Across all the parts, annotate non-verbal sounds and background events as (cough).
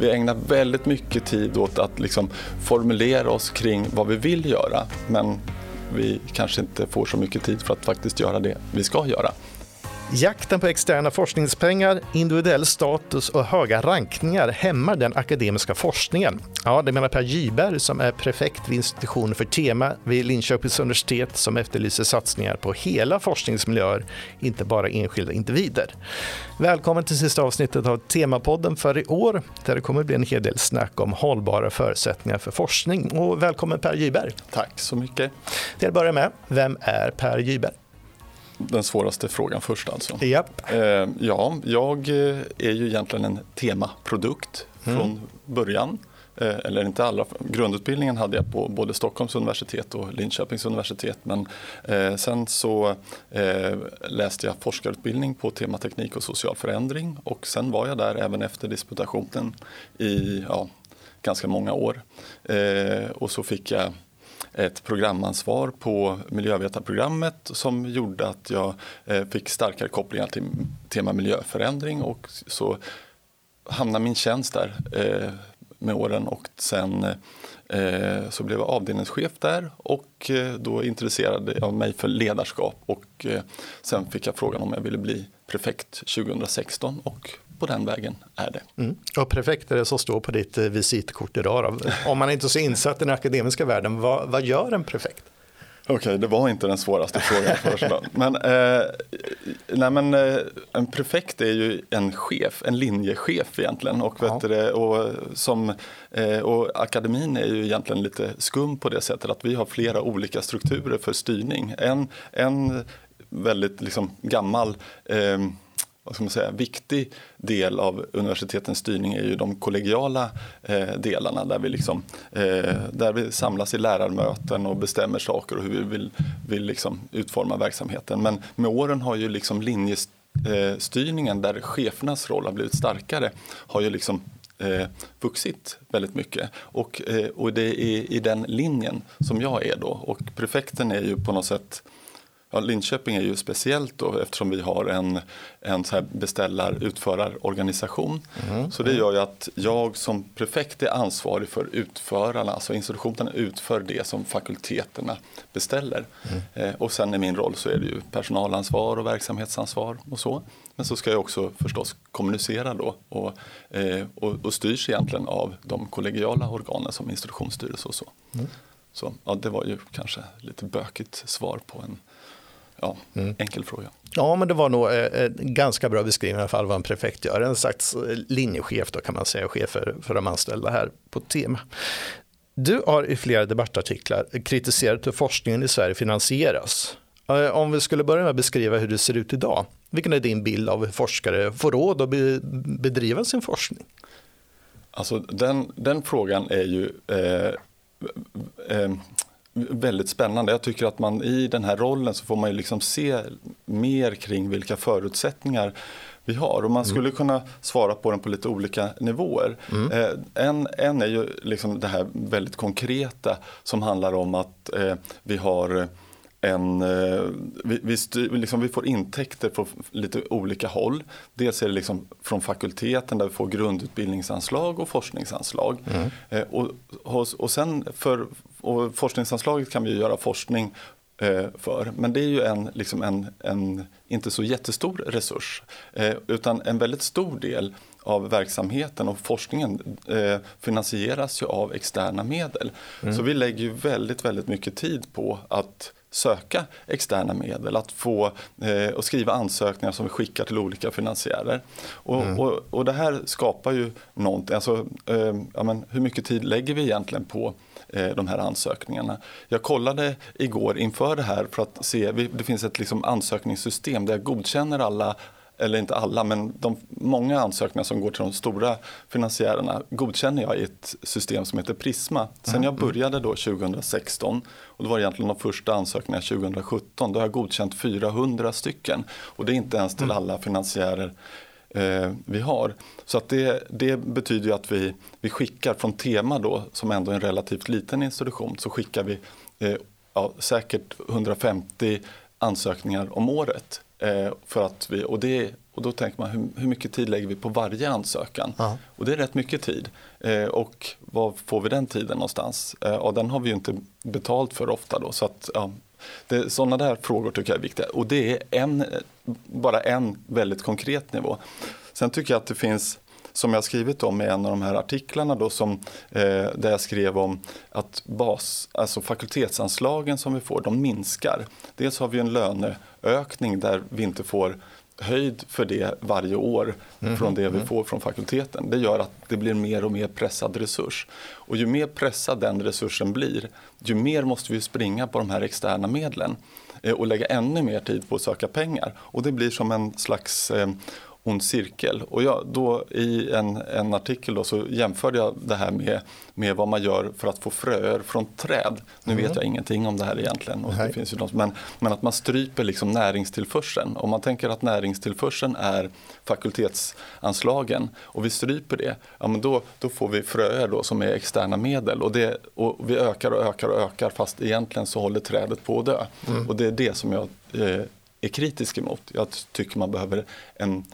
vi ägnar väldigt mycket tid åt att liksom formulera oss kring vad vi vill göra. Men vi kanske inte får så mycket tid för att faktiskt göra det vi ska göra. Jakten på externa forskningspengar, individuell status och höga rankningar hämmar den akademiska forskningen. Ja, det menar Per Gyberg som är prefekt vid institutionen för tema vid Linköpings universitet som efterlyser satsningar på hela forskningsmiljöer, inte bara enskilda individer. Välkommen till sista avsnittet av Temapodden för i år där det kommer bli en hel del snack om hållbara förutsättningar för forskning. Och välkommen Per Gyberg. Tack så mycket. Till att börja med, vem är Per Gyberg? Den svåraste frågan först alltså. Yep. Eh, ja, jag eh, är ju egentligen en temaprodukt mm. från början. Eh, eller inte alla. Grundutbildningen hade jag på både Stockholms universitet och Linköpings universitet. Men sen så läste jag forskarutbildning på tema teknik och social förändring. Och sen var jag där även efter disputationen i ja, ganska många år. Och så fick jag ett programansvar på miljövetarprogrammet som gjorde att jag eh, fick starkare kopplingar till tema miljöförändring och så hamnade min tjänst där eh, med åren och sen eh, så blev jag avdelningschef där och då intresserade jag mig för ledarskap och sen fick jag frågan om jag ville bli prefekt 2016 och på den vägen är det. Mm. Och prefekt är det som står på ditt eh, visitkort idag. Om man inte är så insatt i den akademiska världen, vad, vad gör en prefekt? Okej, okay, det var inte den svåraste (laughs) frågan först. Men, eh, nej, men eh, en prefekt är ju en chef, en linjechef egentligen. Och, vet det, och, som, eh, och akademin är ju egentligen lite skum på det sättet att vi har flera olika strukturer för styrning. En, en väldigt liksom, gammal eh, vad ska man säga, viktig del av universitetens styrning är ju de kollegiala eh, delarna där vi, liksom, eh, där vi samlas i lärarmöten och bestämmer saker och hur vi vill, vill liksom utforma verksamheten. Men med åren har ju liksom linjestyrningen eh, där chefernas roll har blivit starkare har ju liksom eh, vuxit väldigt mycket. Och, eh, och det är i den linjen som jag är då. Och prefekten är ju på något sätt Ja, Linköping är ju speciellt då eftersom vi har en, en så här beställar-utförarorganisation. Mm. Så det gör ju att jag som prefekt är ansvarig för utförarna, alltså institutionerna utför det som fakulteterna beställer. Mm. Eh, och sen i min roll så är det ju personalansvar och verksamhetsansvar och så. Men så ska jag också förstås kommunicera då och, eh, och, och styrs egentligen av de kollegiala organen som institutionsstyrelse och så. Mm. Så ja, det var ju kanske lite bökigt svar på en ja, mm. enkel fråga. Ja, men det var nog en eh, ganska bra beskrivning i alla fall vad en prefekt gör. En slags eh, linjechef då kan man säga, chef för, för de anställda här på tema. Du har i flera debattartiklar kritiserat hur forskningen i Sverige finansieras. Eh, om vi skulle börja med att beskriva hur det ser ut idag. Vilken är din bild av hur forskare får råd att bedriva sin forskning? Alltså den, den frågan är ju eh, eh, väldigt spännande. Jag tycker att man i den här rollen så får man ju liksom se mer kring vilka förutsättningar vi har. Och man skulle mm. kunna svara på den på lite olika nivåer. Mm. Eh, en, en är ju liksom det här väldigt konkreta som handlar om att eh, vi har en, eh, vi, vi, styr, liksom vi, får intäkter från lite olika håll. Dels är det liksom från fakulteten där vi får grundutbildningsanslag och forskningsanslag. Mm. Eh, och, och, sen för och forskningsanslaget kan vi göra forskning eh, för. Men det är ju en, liksom en, en inte så jättestor resurs. Eh, utan en väldigt stor del av verksamheten och forskningen eh, finansieras ju av externa medel. Mm. Så vi lägger ju väldigt, väldigt mycket tid på att söka externa medel, att få eh, och skriva ansökningar som vi skickar till olika finansiärer. Och, mm. och, och det här skapar ju någonting, alltså, ja, men hur mycket tid lägger vi egentligen på de här ansökningarna. Jag kollade igår inför det här för att se, det finns ett liksom ansökningssystem där jag godkänner alla eller inte alla, men de många ansökningar som går till de stora finansiärerna godkänner jag i ett system som heter Prisma. Sen mm. jag började då 2016 och det var egentligen de första ansökningarna 2017, då har jag godkänt 400 stycken och det är inte ens till mm. alla finansiärer eh, vi har. Så att det, det betyder ju att vi, vi skickar från Tema då, som ändå är en relativt liten institution, så skickar vi eh, ja, säkert 150 ansökningar om året. Eh, för att vi, och, det, Och då tänker man hur, hur mycket tid lägger vi på varje ansökan? Ja. Och det är rätt mycket tid. Eh, och var får vi den tiden någonstans? Eh, och den har vi ju inte betalt för ofta då. Så att, ja, det, sådana där frågor tycker jag är viktiga. Och det är en, bara en väldigt konkret nivå. Sen tycker jag att det finns som jag skrivit om i en av de här artiklarna då som, eh, där jag skrev om att bas, alltså fakultetsanslagen som vi får, de minskar. Dels har vi en löneökning där vi inte får höjd för det varje år mm. från det vi mm. får från fakulteten. Det gör att det blir mer och mer pressad resurs. Och ju mer pressad den resursen blir, ju mer måste vi springa på de här externa medlen eh, och lägga ännu mer tid på att söka pengar. Och det blir som en slags eh, ond cirkel. Och jag, då, I en, en artikel då, så jämförde jag det här med, med vad man gör för att få fröer från träd. Nu mm. vet jag ingenting om det här egentligen. Och det finns ju de, men, men att man stryper liksom näringstillförseln. Om man tänker att näringstillförseln är fakultetsanslagen och vi stryper det, ja, men då, då får vi fröer då som är externa medel. Och, det, och vi ökar och ökar och ökar fast egentligen så håller trädet på att dö. Mm. Och det är det som jag eh, är kritisk emot. Jag tycker man behöver en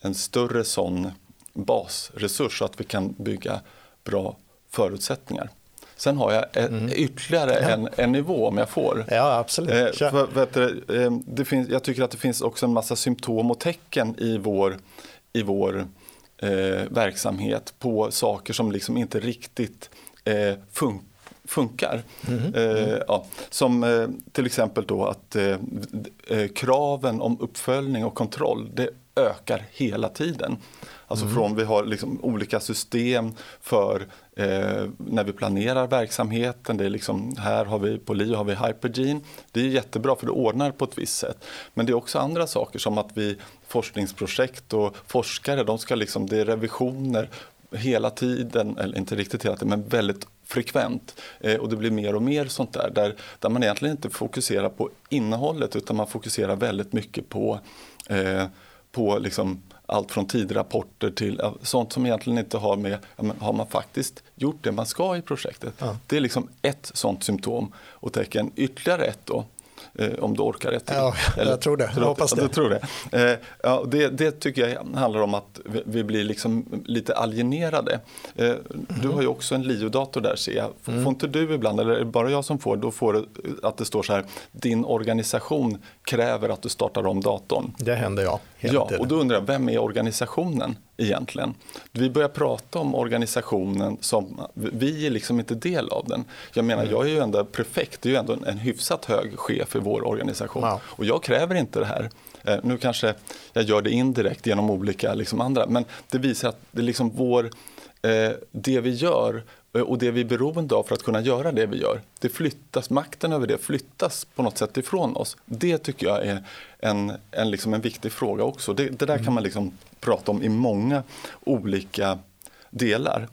en större sån basresurs så att vi kan bygga bra förutsättningar. Sen har jag ett, mm. ytterligare en, en nivå om jag får. Ja, absolut. Eh, för, vet du, eh, det finns, jag tycker att det finns också en massa symptom och tecken i vår, i vår eh, verksamhet på saker som liksom inte riktigt eh, funkar funkar. Mm. Eh, ja, som eh, till exempel då att eh, eh, kraven om uppföljning och kontroll det ökar hela tiden. Alltså mm. från vi har liksom olika system för eh, när vi planerar verksamheten. Det är liksom, här har vi på LIO har vi Hypergene. Det är jättebra för det ordnar på ett visst sätt. Men det är också andra saker som att vi forskningsprojekt och forskare, de ska liksom, det är revisioner hela tiden, eller inte riktigt hela tiden, men väldigt frekvent. Eh, och det blir mer och mer sånt där, där, där man egentligen inte fokuserar på innehållet utan man fokuserar väldigt mycket på eh, på liksom allt från tidrapporter till sånt som egentligen inte har med, ja, har man faktiskt gjort det man ska i projektet? Ja. Det är liksom ett sånt symptom och tecken. Ytterligare ett då, eh, om du orkar ett till. Ja, Eller, jag tror det. Jag hoppas det. Ja, tror det. Eh, ja, det. Det tycker jag handlar om att vi, vi blir liksom lite alienerade. Eh, mm. Du har ju också en LIO-dator där ser jag. Får mm. inte du ibland, eller är det bara jag som får, då får det att det står så här, din organisation kräver att du startar om datorn. Det händer ja. Ja, och då undrar jag, vem är organisationen egentligen? Vi börjar prata om organisationen som, vi är liksom inte del av den. Jag menar, mm. jag är ju ändå prefekt, det är ju ändå en, en hyfsat hög chef i vår organisation. Wow. Och jag kräver inte det här. Eh, nu kanske jag gör det indirekt genom olika liksom andra, men det visar att det är liksom vår, eh, det vi gör och det vi är beroende av för att kunna göra det vi gör, det flyttas, makten över det flyttas på något sätt ifrån oss. Det tycker jag är en, en, liksom en viktig fråga också. Det, det där kan man liksom prata om i många olika delar.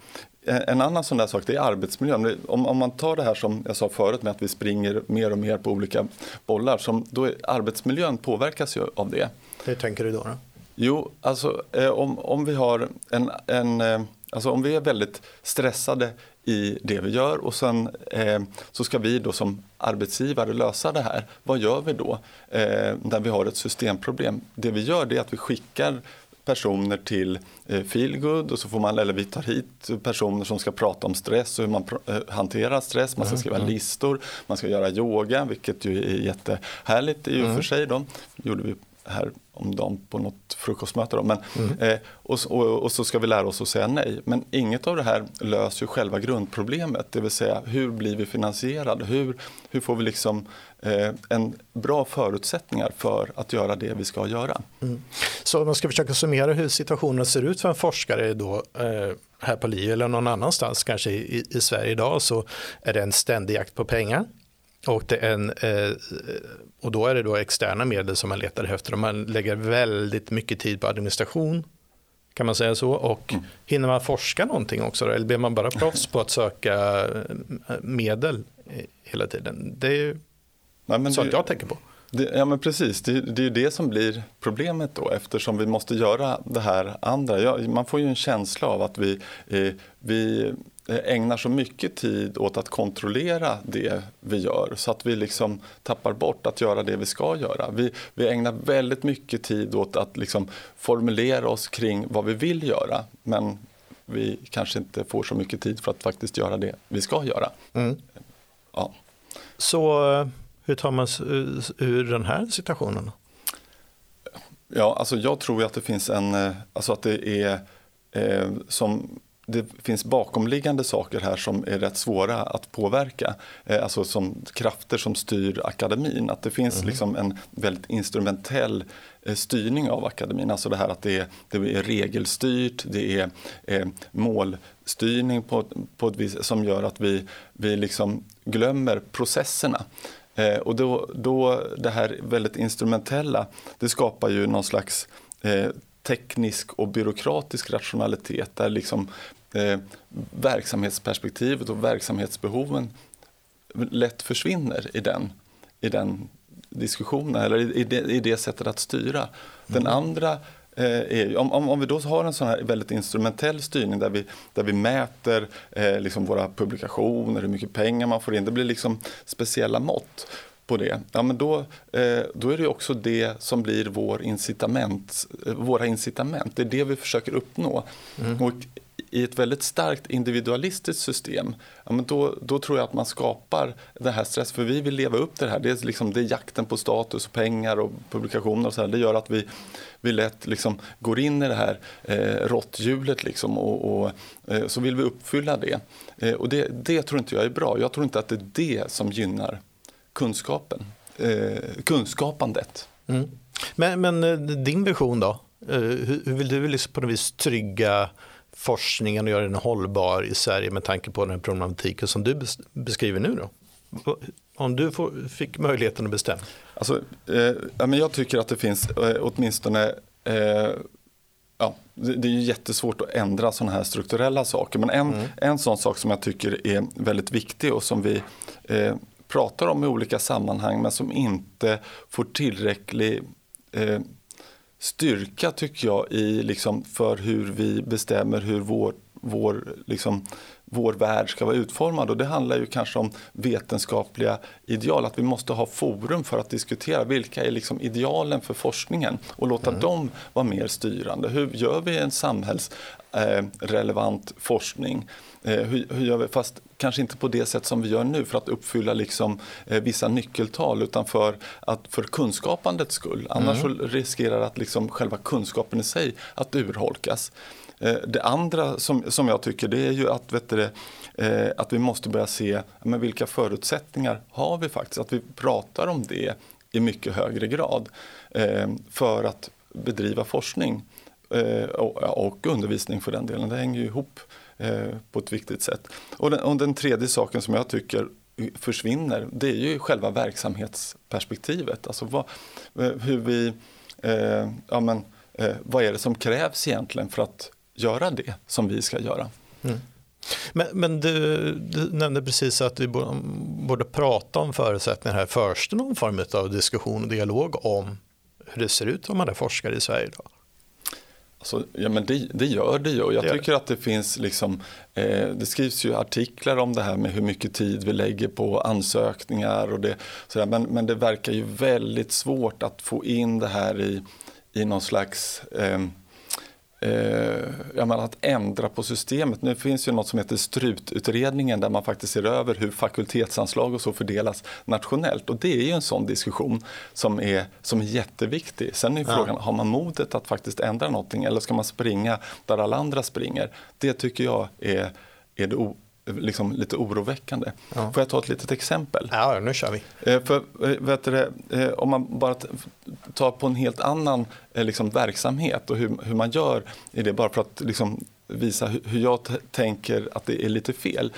Eh, en annan sån där sak det är arbetsmiljön. Om, om, man tar det här som jag sa förut med att vi springer mer och mer på olika bollar, som, då är, arbetsmiljön påverkas ju av det. Hur tänker du då? då? Jo, alltså eh, om, om vi har en, en eh, Alltså om vi är väldigt stressade i det vi gör och sen eh, så ska vi då som arbetsgivare lösa det här. Vad gör vi då eh, när vi har ett systemproblem? Det vi gör är att vi skickar personer till eh, Feelgood och så får man, eller vi tar hit personer som ska prata om stress och hur man eh, hanterar stress. Man ska skriva mm. listor, man ska göra yoga, vilket ju är jättehärligt i och mm. för sig. Då. gjorde vi här om dagen på något frukostmöte. Då. Men, mm. eh, och, och, och, så ska vi lära oss att säga nej. Men inget av det här löser själva grundproblemet. Det vill säga hur blir vi finansierade? Hur, hur får vi liksom eh, en bra förutsättningar för att göra det vi ska göra? Mm. Så om man ska försöka summera hur situationen ser ut för en forskare då eh, här på LIU eller någon annanstans kanske i, i Sverige idag så är det en ständig jakt på pengar. Och, en, eh, och då är det då externa medel som man letar efter. Och man lägger väldigt mycket tid på administration. Kan man säga så? Och mm. hinner man forska någonting också? Då? Eller blir man bara proffs på att söka eh, medel hela tiden? Det är ju Nej, sånt det, jag tänker på. Det, ja men precis, det, det är ju det som blir problemet då eftersom vi måste göra det här andra. Ja, man får ju en känsla av att vi, eh, vi ägnar så mycket tid åt att kontrollera det vi gör så att vi liksom tappar bort att göra det vi ska göra. Vi, vi ägnar väldigt mycket tid åt att liksom formulera oss kring vad vi vill göra men vi kanske inte får så mycket tid för att faktiskt göra det vi ska göra. Mm. Ja. Så hur tar man sig ur den här situationen? Ja, alltså jag tror att det finns en, eh, alltså att det är eh, som det finns bakomliggande saker här som är rätt svåra att påverka. Eh, alltså som krafter som styr akademin. Att det finns mm. liksom en väldigt instrumentell eh, styrning av akademin. Alltså det här att det är, det är regelstyrt, det är eh, målstyrning på, på ett vis som gör att vi, vi liksom glömmer processerna. Eh, och då, då det här väldigt instrumentella, det skapar ju någon slags eh, teknisk och byråkratisk rationalitet där liksom eh, verksamhetsperspektivet och verksamhetsbehoven lätt försvinner i den, i den diskussionen eller i, i, det, i det sättet att styra. Den mm. andra eh, om, om, om, vi då har en sån här väldigt instrumentell styrning där vi, där vi mäter eh, liksom våra publikationer, hur mycket pengar man får in, det blir liksom speciella mått på det, ja, men då, eh, då är det också det som blir vår incitament, eh, våra incitament. Det är det vi försöker uppnå. Mm. Och i ett väldigt starkt individualistiskt system, ja, men då, då tror jag att man skapar den här stressen. För vi vill leva upp till det här. Det är, liksom, det är jakten på status, och pengar och publikationer. Och så här. Det gör att vi, vi lätt liksom går in i det här eh, råtthjulet. Liksom, och, och eh, så vill vi uppfylla det. Eh, och det, det tror inte jag är bra. Jag tror inte att det är det som gynnar kunskapen, eh, kunskapandet. Mm. Men, men eh, din vision då? Eh, hur vill du liksom på något vis trygga forskningen och göra den hållbar i Sverige med tanke på den problematiken som du beskriver nu då? Om du får, fick möjligheten att bestämma? Alltså, eh, jag tycker att det finns eh, åtminstone eh, Ja, det är ju jättesvårt att ändra sådana här strukturella saker. Men en, mm. en sån sak som jag tycker är väldigt viktig och som vi eh, pratar om i olika sammanhang men som inte får tillräcklig eh, styrka tycker jag i liksom för hur vi bestämmer hur vår, vår, liksom, vår värld ska vara utformad. Och det handlar ju kanske om vetenskapliga ideal, att vi måste ha forum för att diskutera vilka är liksom idealen för forskningen och låta mm. dem vara mer styrande. Hur gör vi en samhällsrelevant eh, forskning? Eh, hur, hur, gör vi, fast kanske inte på det sätt som vi gör nu för att uppfylla liksom, eh, vissa nyckeltal utan för, att, för kunskapandets skull. Annars mm. riskerar att liksom, själva kunskapen i sig att urholkas. Eh, det andra som, som jag tycker det är ju att, vet du, eh, att vi måste börja se men vilka förutsättningar har vi faktiskt. Att vi pratar om det i mycket högre grad eh, för att bedriva forskning och, och undervisning för den delen. Det hänger ju ihop Eh, på ett viktigt sätt. Och den, och den tredje saken som jag tycker försvinner det är ju själva verksamhetsperspektivet. Alltså vad, eh, hur vi, eh, ja men, eh, vad är det som krävs egentligen för att göra det som vi ska göra. Mm. Men, men du, du, nämnde precis att vi borde prata om förutsättningar här. Förs det någon form av diskussion och dialog om hur det ser ut om man är forskare i Sverige idag? Alltså, ja, men det, det, gör det ju. Jag det tycker att det finns liksom, eh, det skrivs ju artiklar om det här med hur mycket tid vi lägger på ansökningar och det, sådär. Men, men det verkar ju väldigt svårt att få in det här i, i någon slags eh, eh, menar, att ändra på systemet. Nu finns ju något som heter strututredningen där man faktiskt ser över hur fakultetsanslag och så fördelas nationellt. Och det är ju en sån diskussion som är, som är jätteviktig. Sen är frågan, ja. har man modet att faktiskt ändra någonting eller ska man springa där alla andra springer? Det tycker jag är, är det liksom lite oroväckande. Ja. Får jag ta ett litet exempel? Ja, nu kör vi. Eh, för, eh, vet du, eh, om man bara tar på en helt annan liksom, verksamhet och hur, hur man gör i det, bara för att liksom, visa hur jag tänker att det är lite fel.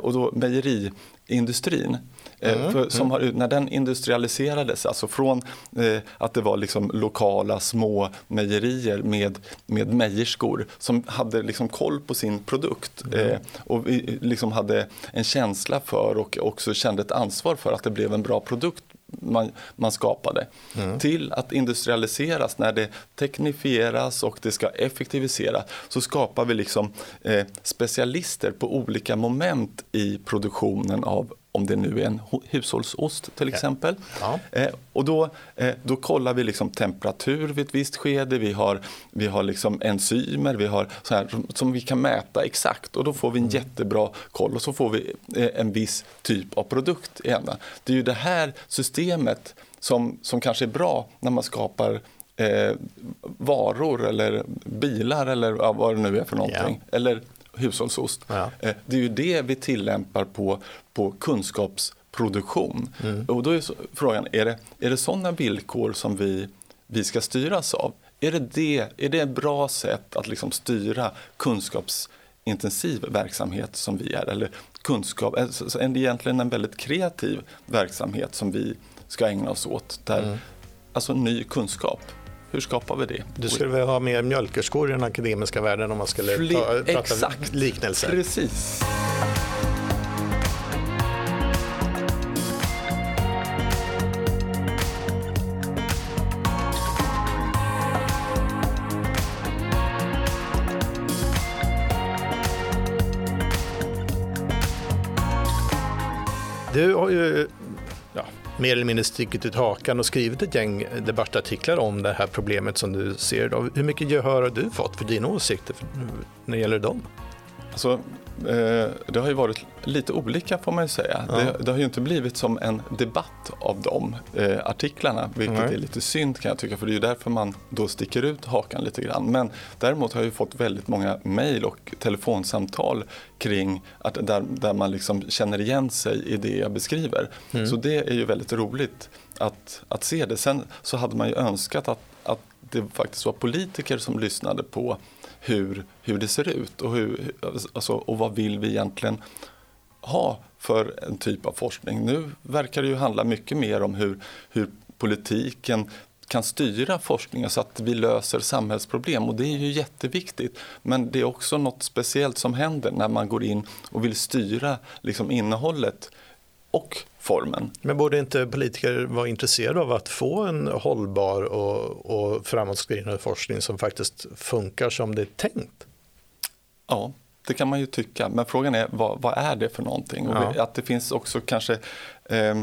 Och då mejeriindustrin mm. För, som har, när den industrialiserades, alltså från eh, att det var liksom lokala små mejerier med, med mejerskor som hade liksom koll på sin produkt mm. eh, och liksom hade en känsla för och också kände ett ansvar för att det blev en bra produkt man, man skapade mm. till att industrialiseras när det teknifieras och det ska effektiviseras så skapar vi liksom eh, specialister på olika moment i produktionen av om det nu är en hushållsost till exempel. Ja. Eh, och då, eh, då kollar vi liksom temperatur vid ett visst skede, vi har, vi har liksom enzymer vi har så här, som, som vi kan mäta exakt och då får vi en mm. jättebra koll och så får vi eh, en viss typ av produkt i. Det är ju det här systemet som, som kanske är bra när man skapar eh, varor eller bilar eller ja, vad det nu är för någonting. Ja. Eller hushållsost. Ja. Eh, det är ju det vi tillämpar på, på kunskapsproduktion. Mm. Och då är frågan, är det, är det sådana villkor som vi, vi ska styras av? Är det, det, är det ett bra sätt att liksom styra kunskapsintensiv verksamhet som vi är? Eller kunskap, alltså, egentligen en väldigt kreativ verksamhet som vi ska ägna oss åt? Där, mm. Alltså ny kunskap. Hur skapar vi det? Du skulle väl ha mer mjölkerskor i den akademiska världen om man skulle Fli ta, prata exakt. liknelser? Precis. Du har ju mer eller mindre stickit ut hakan och skrivit ett gäng debattartiklar om det här problemet som du ser idag. Hur mycket gehör har du fått för dina åsikter när det gäller dem? Alltså, det har ju varit lite olika får man ju säga. Ja. Det, det, har ju inte blivit som en debatt av de eh, artiklarna, vilket mm. är lite synd kan jag tycka, för det är ju därför man då sticker ut hakan lite grann. Men däremot har jag ju fått väldigt många mejl och telefonsamtal kring att där, där man liksom känner igen sig i det jag beskriver. Mm. Så det är ju väldigt roligt att, att se det. Sen så hade man ju önskat att, att det faktiskt var politiker som lyssnade på hur, hur det ser ut och, hur, alltså, och vad vill vi egentligen ha för en typ av forskning. Nu verkar det ju handla mycket mer om hur, hur politiken kan styra forskningen så att vi löser samhällsproblem och det är ju jätteviktigt. Men det är också något speciellt som händer när man går in och vill styra liksom innehållet och formen. Men borde inte politiker vara intresserade av att få en hållbar och, och framåtskridande forskning som faktiskt funkar som det är tänkt? Ja, det kan man ju tycka. Men frågan är vad, vad är det för någonting? Ja. Att det finns också kanske eh,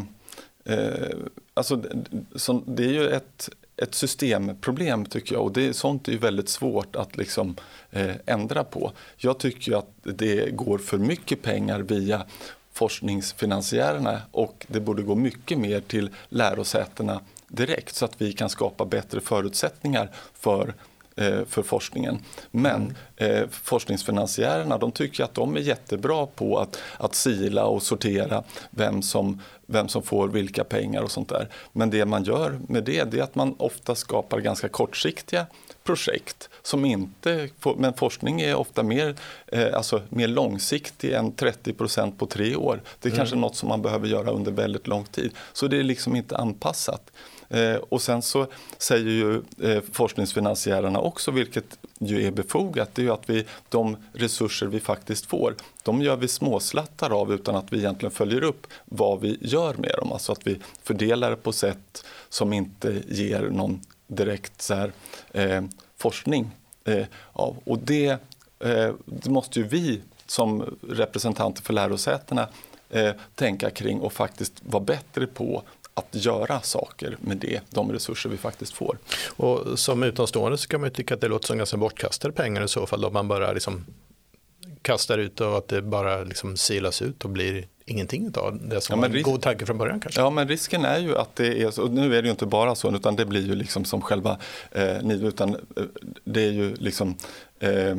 eh, alltså, så, det är ju ett, ett systemproblem tycker jag och det, sånt är ju väldigt svårt att liksom, eh, ändra på. Jag tycker att det går för mycket pengar via forskningsfinansiärerna och det borde gå mycket mer till lärosätena direkt så att vi kan skapa bättre förutsättningar för eh, för forskningen. Men mm. eh, forskningsfinansiärerna de tycker att de är jättebra på att, att sila och sortera vem som, vem som får vilka pengar och sånt där. Men det man gör med det, det är att man ofta skapar ganska kortsiktiga projekt som inte, men forskning är ofta mer, eh, alltså mer långsiktig än 30% på tre år. Det är mm. kanske något som man behöver göra under väldigt lång tid. Så det är liksom inte anpassat. Eh, och sen så säger ju eh, forskningsfinansiärerna också, vilket ju är befogat, det är ju att vi, de resurser vi faktiskt får, de gör vi småslattar av utan att vi egentligen följer upp vad vi gör med dem. Alltså att vi fördelar det på sätt som inte ger någon direkt så här, eh, forskning eh, av. Och det, eh, det, måste ju vi som representanter för lärosätena eh, tänka kring och faktiskt vara bättre på att göra saker med det, de resurser vi faktiskt får. Och som utomstående så kan man tycka att det låter som ganska bortkastade pengar i så fall om man bara liksom kastar ut och att det bara liksom silas ut och blir ingenting av det som ja, var en god tanke från början kanske. Ja, men risken är ju att det är så, och nu är det ju inte bara så, utan det blir ju liksom som själva eh, utan eh, det är ju liksom eh,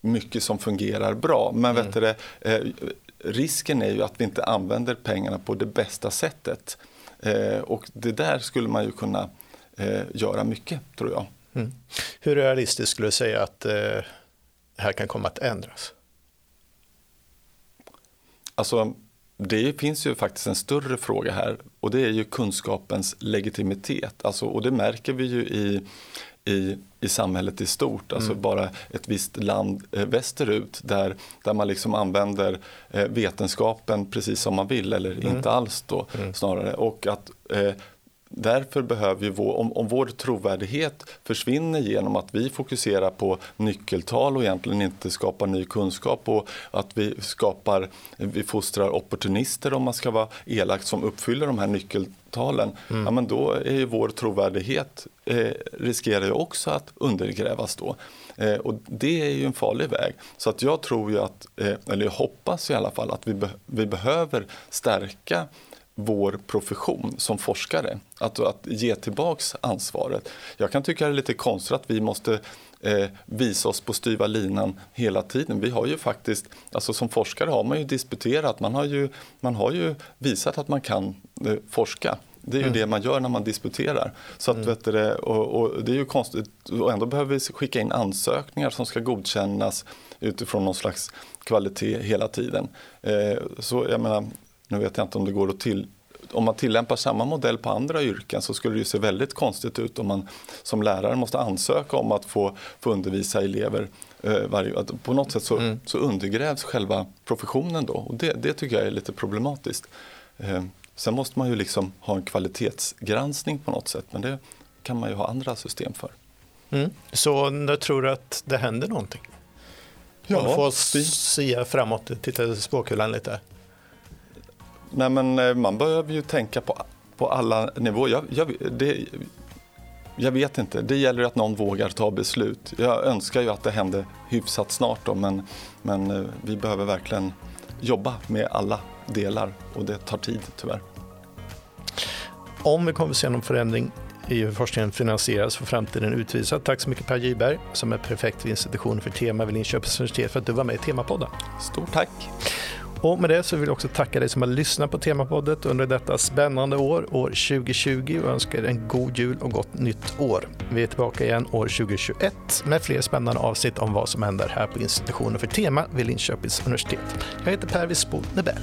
mycket som fungerar bra. Men mm. vet du, eh, risken är ju att vi inte använder pengarna på det bästa sättet. Eh, och det där skulle man ju kunna eh, göra mycket, tror jag. Mm. Hur realistiskt skulle du säga att det här kan komma att ändras? Alltså, det finns ju faktiskt en större fråga här och det är ju kunskapens legitimitet. Alltså, och det märker vi ju i, i, i samhället i stort. Alltså mm. bara ett visst land eh, västerut där, där man liksom använder eh, vetenskapen precis som man vill eller mm. inte alls då mm. snarare. Och att eh, Därför behöver vår, om, om vår trovärdighet försvinner genom att vi fokuserar på nyckeltal och egentligen inte skapar ny kunskap och att vi skapar, vi fostrar opportunister om man ska vara elak som uppfyller de här nyckeltalen, mm. ja, men då är ju vår trovärdighet eh, riskerar ju också att undergrävas då. Eh, och det är ju en farlig väg. Så att jag tror ju att, eh, eller jag hoppas i alla fall att vi, be vi behöver stärka vår profession som forskare. Att, att ge tillbaks ansvaret. Jag kan tycka det är lite konstigt att vi måste eh, visa oss på styva linan hela tiden. Vi har ju faktiskt, alltså som forskare har man ju disputerat, man har ju, man har ju visat att man kan eh, forska. Det är ju mm. det man gör när man disputerar. Så att, mm. vet du, och, och, det är ju konstigt och ändå behöver vi skicka in ansökningar som ska godkännas utifrån någon slags kvalitet hela tiden. Eh, så jag menar, nu vet jag inte om det går att till om man tillämpar samma modell på andra yrken så skulle det se väldigt konstigt ut om man som lärare måste ansöka om att få, få undervisa elever. Eh, varje, på något sätt så, mm. så undergrävs själva professionen då och det, det tycker jag är lite problematiskt. Eh, sen måste man ju liksom ha en kvalitetsgranskning på något sätt men det kan man ju ha andra system för. Mm. Så när tror du att det händer någonting? Ja, Om du får sia framåt, titta i spåkulan lite. Nej, men eh, man behöver ju tänka på, på alla nivåer. Jag, jag, det, jag vet inte, det gäller att någon vågar ta beslut. Jag önskar ju att det hände hyfsat snart då, men, men eh, vi behöver verkligen jobba med alla delar och det tar tid tyvärr. Om vi kommer att se någon förändring i hur forskningen finansieras för framtiden utvisar. Tack så mycket Per Gyberg som är prefekt vid institutionen för tema vid Linköpings universitet för att du var med i Temapodden. Stort tack! Och med det så vill jag också tacka dig som har lyssnat på Temapoddet under detta spännande år, år 2020 och önskar en god jul och gott nytt år. Vi är tillbaka igen år 2021 med fler spännande avsnitt om vad som händer här på institutionen för tema vid Linköpings universitet. Jag heter Per Wirsbo Nebel.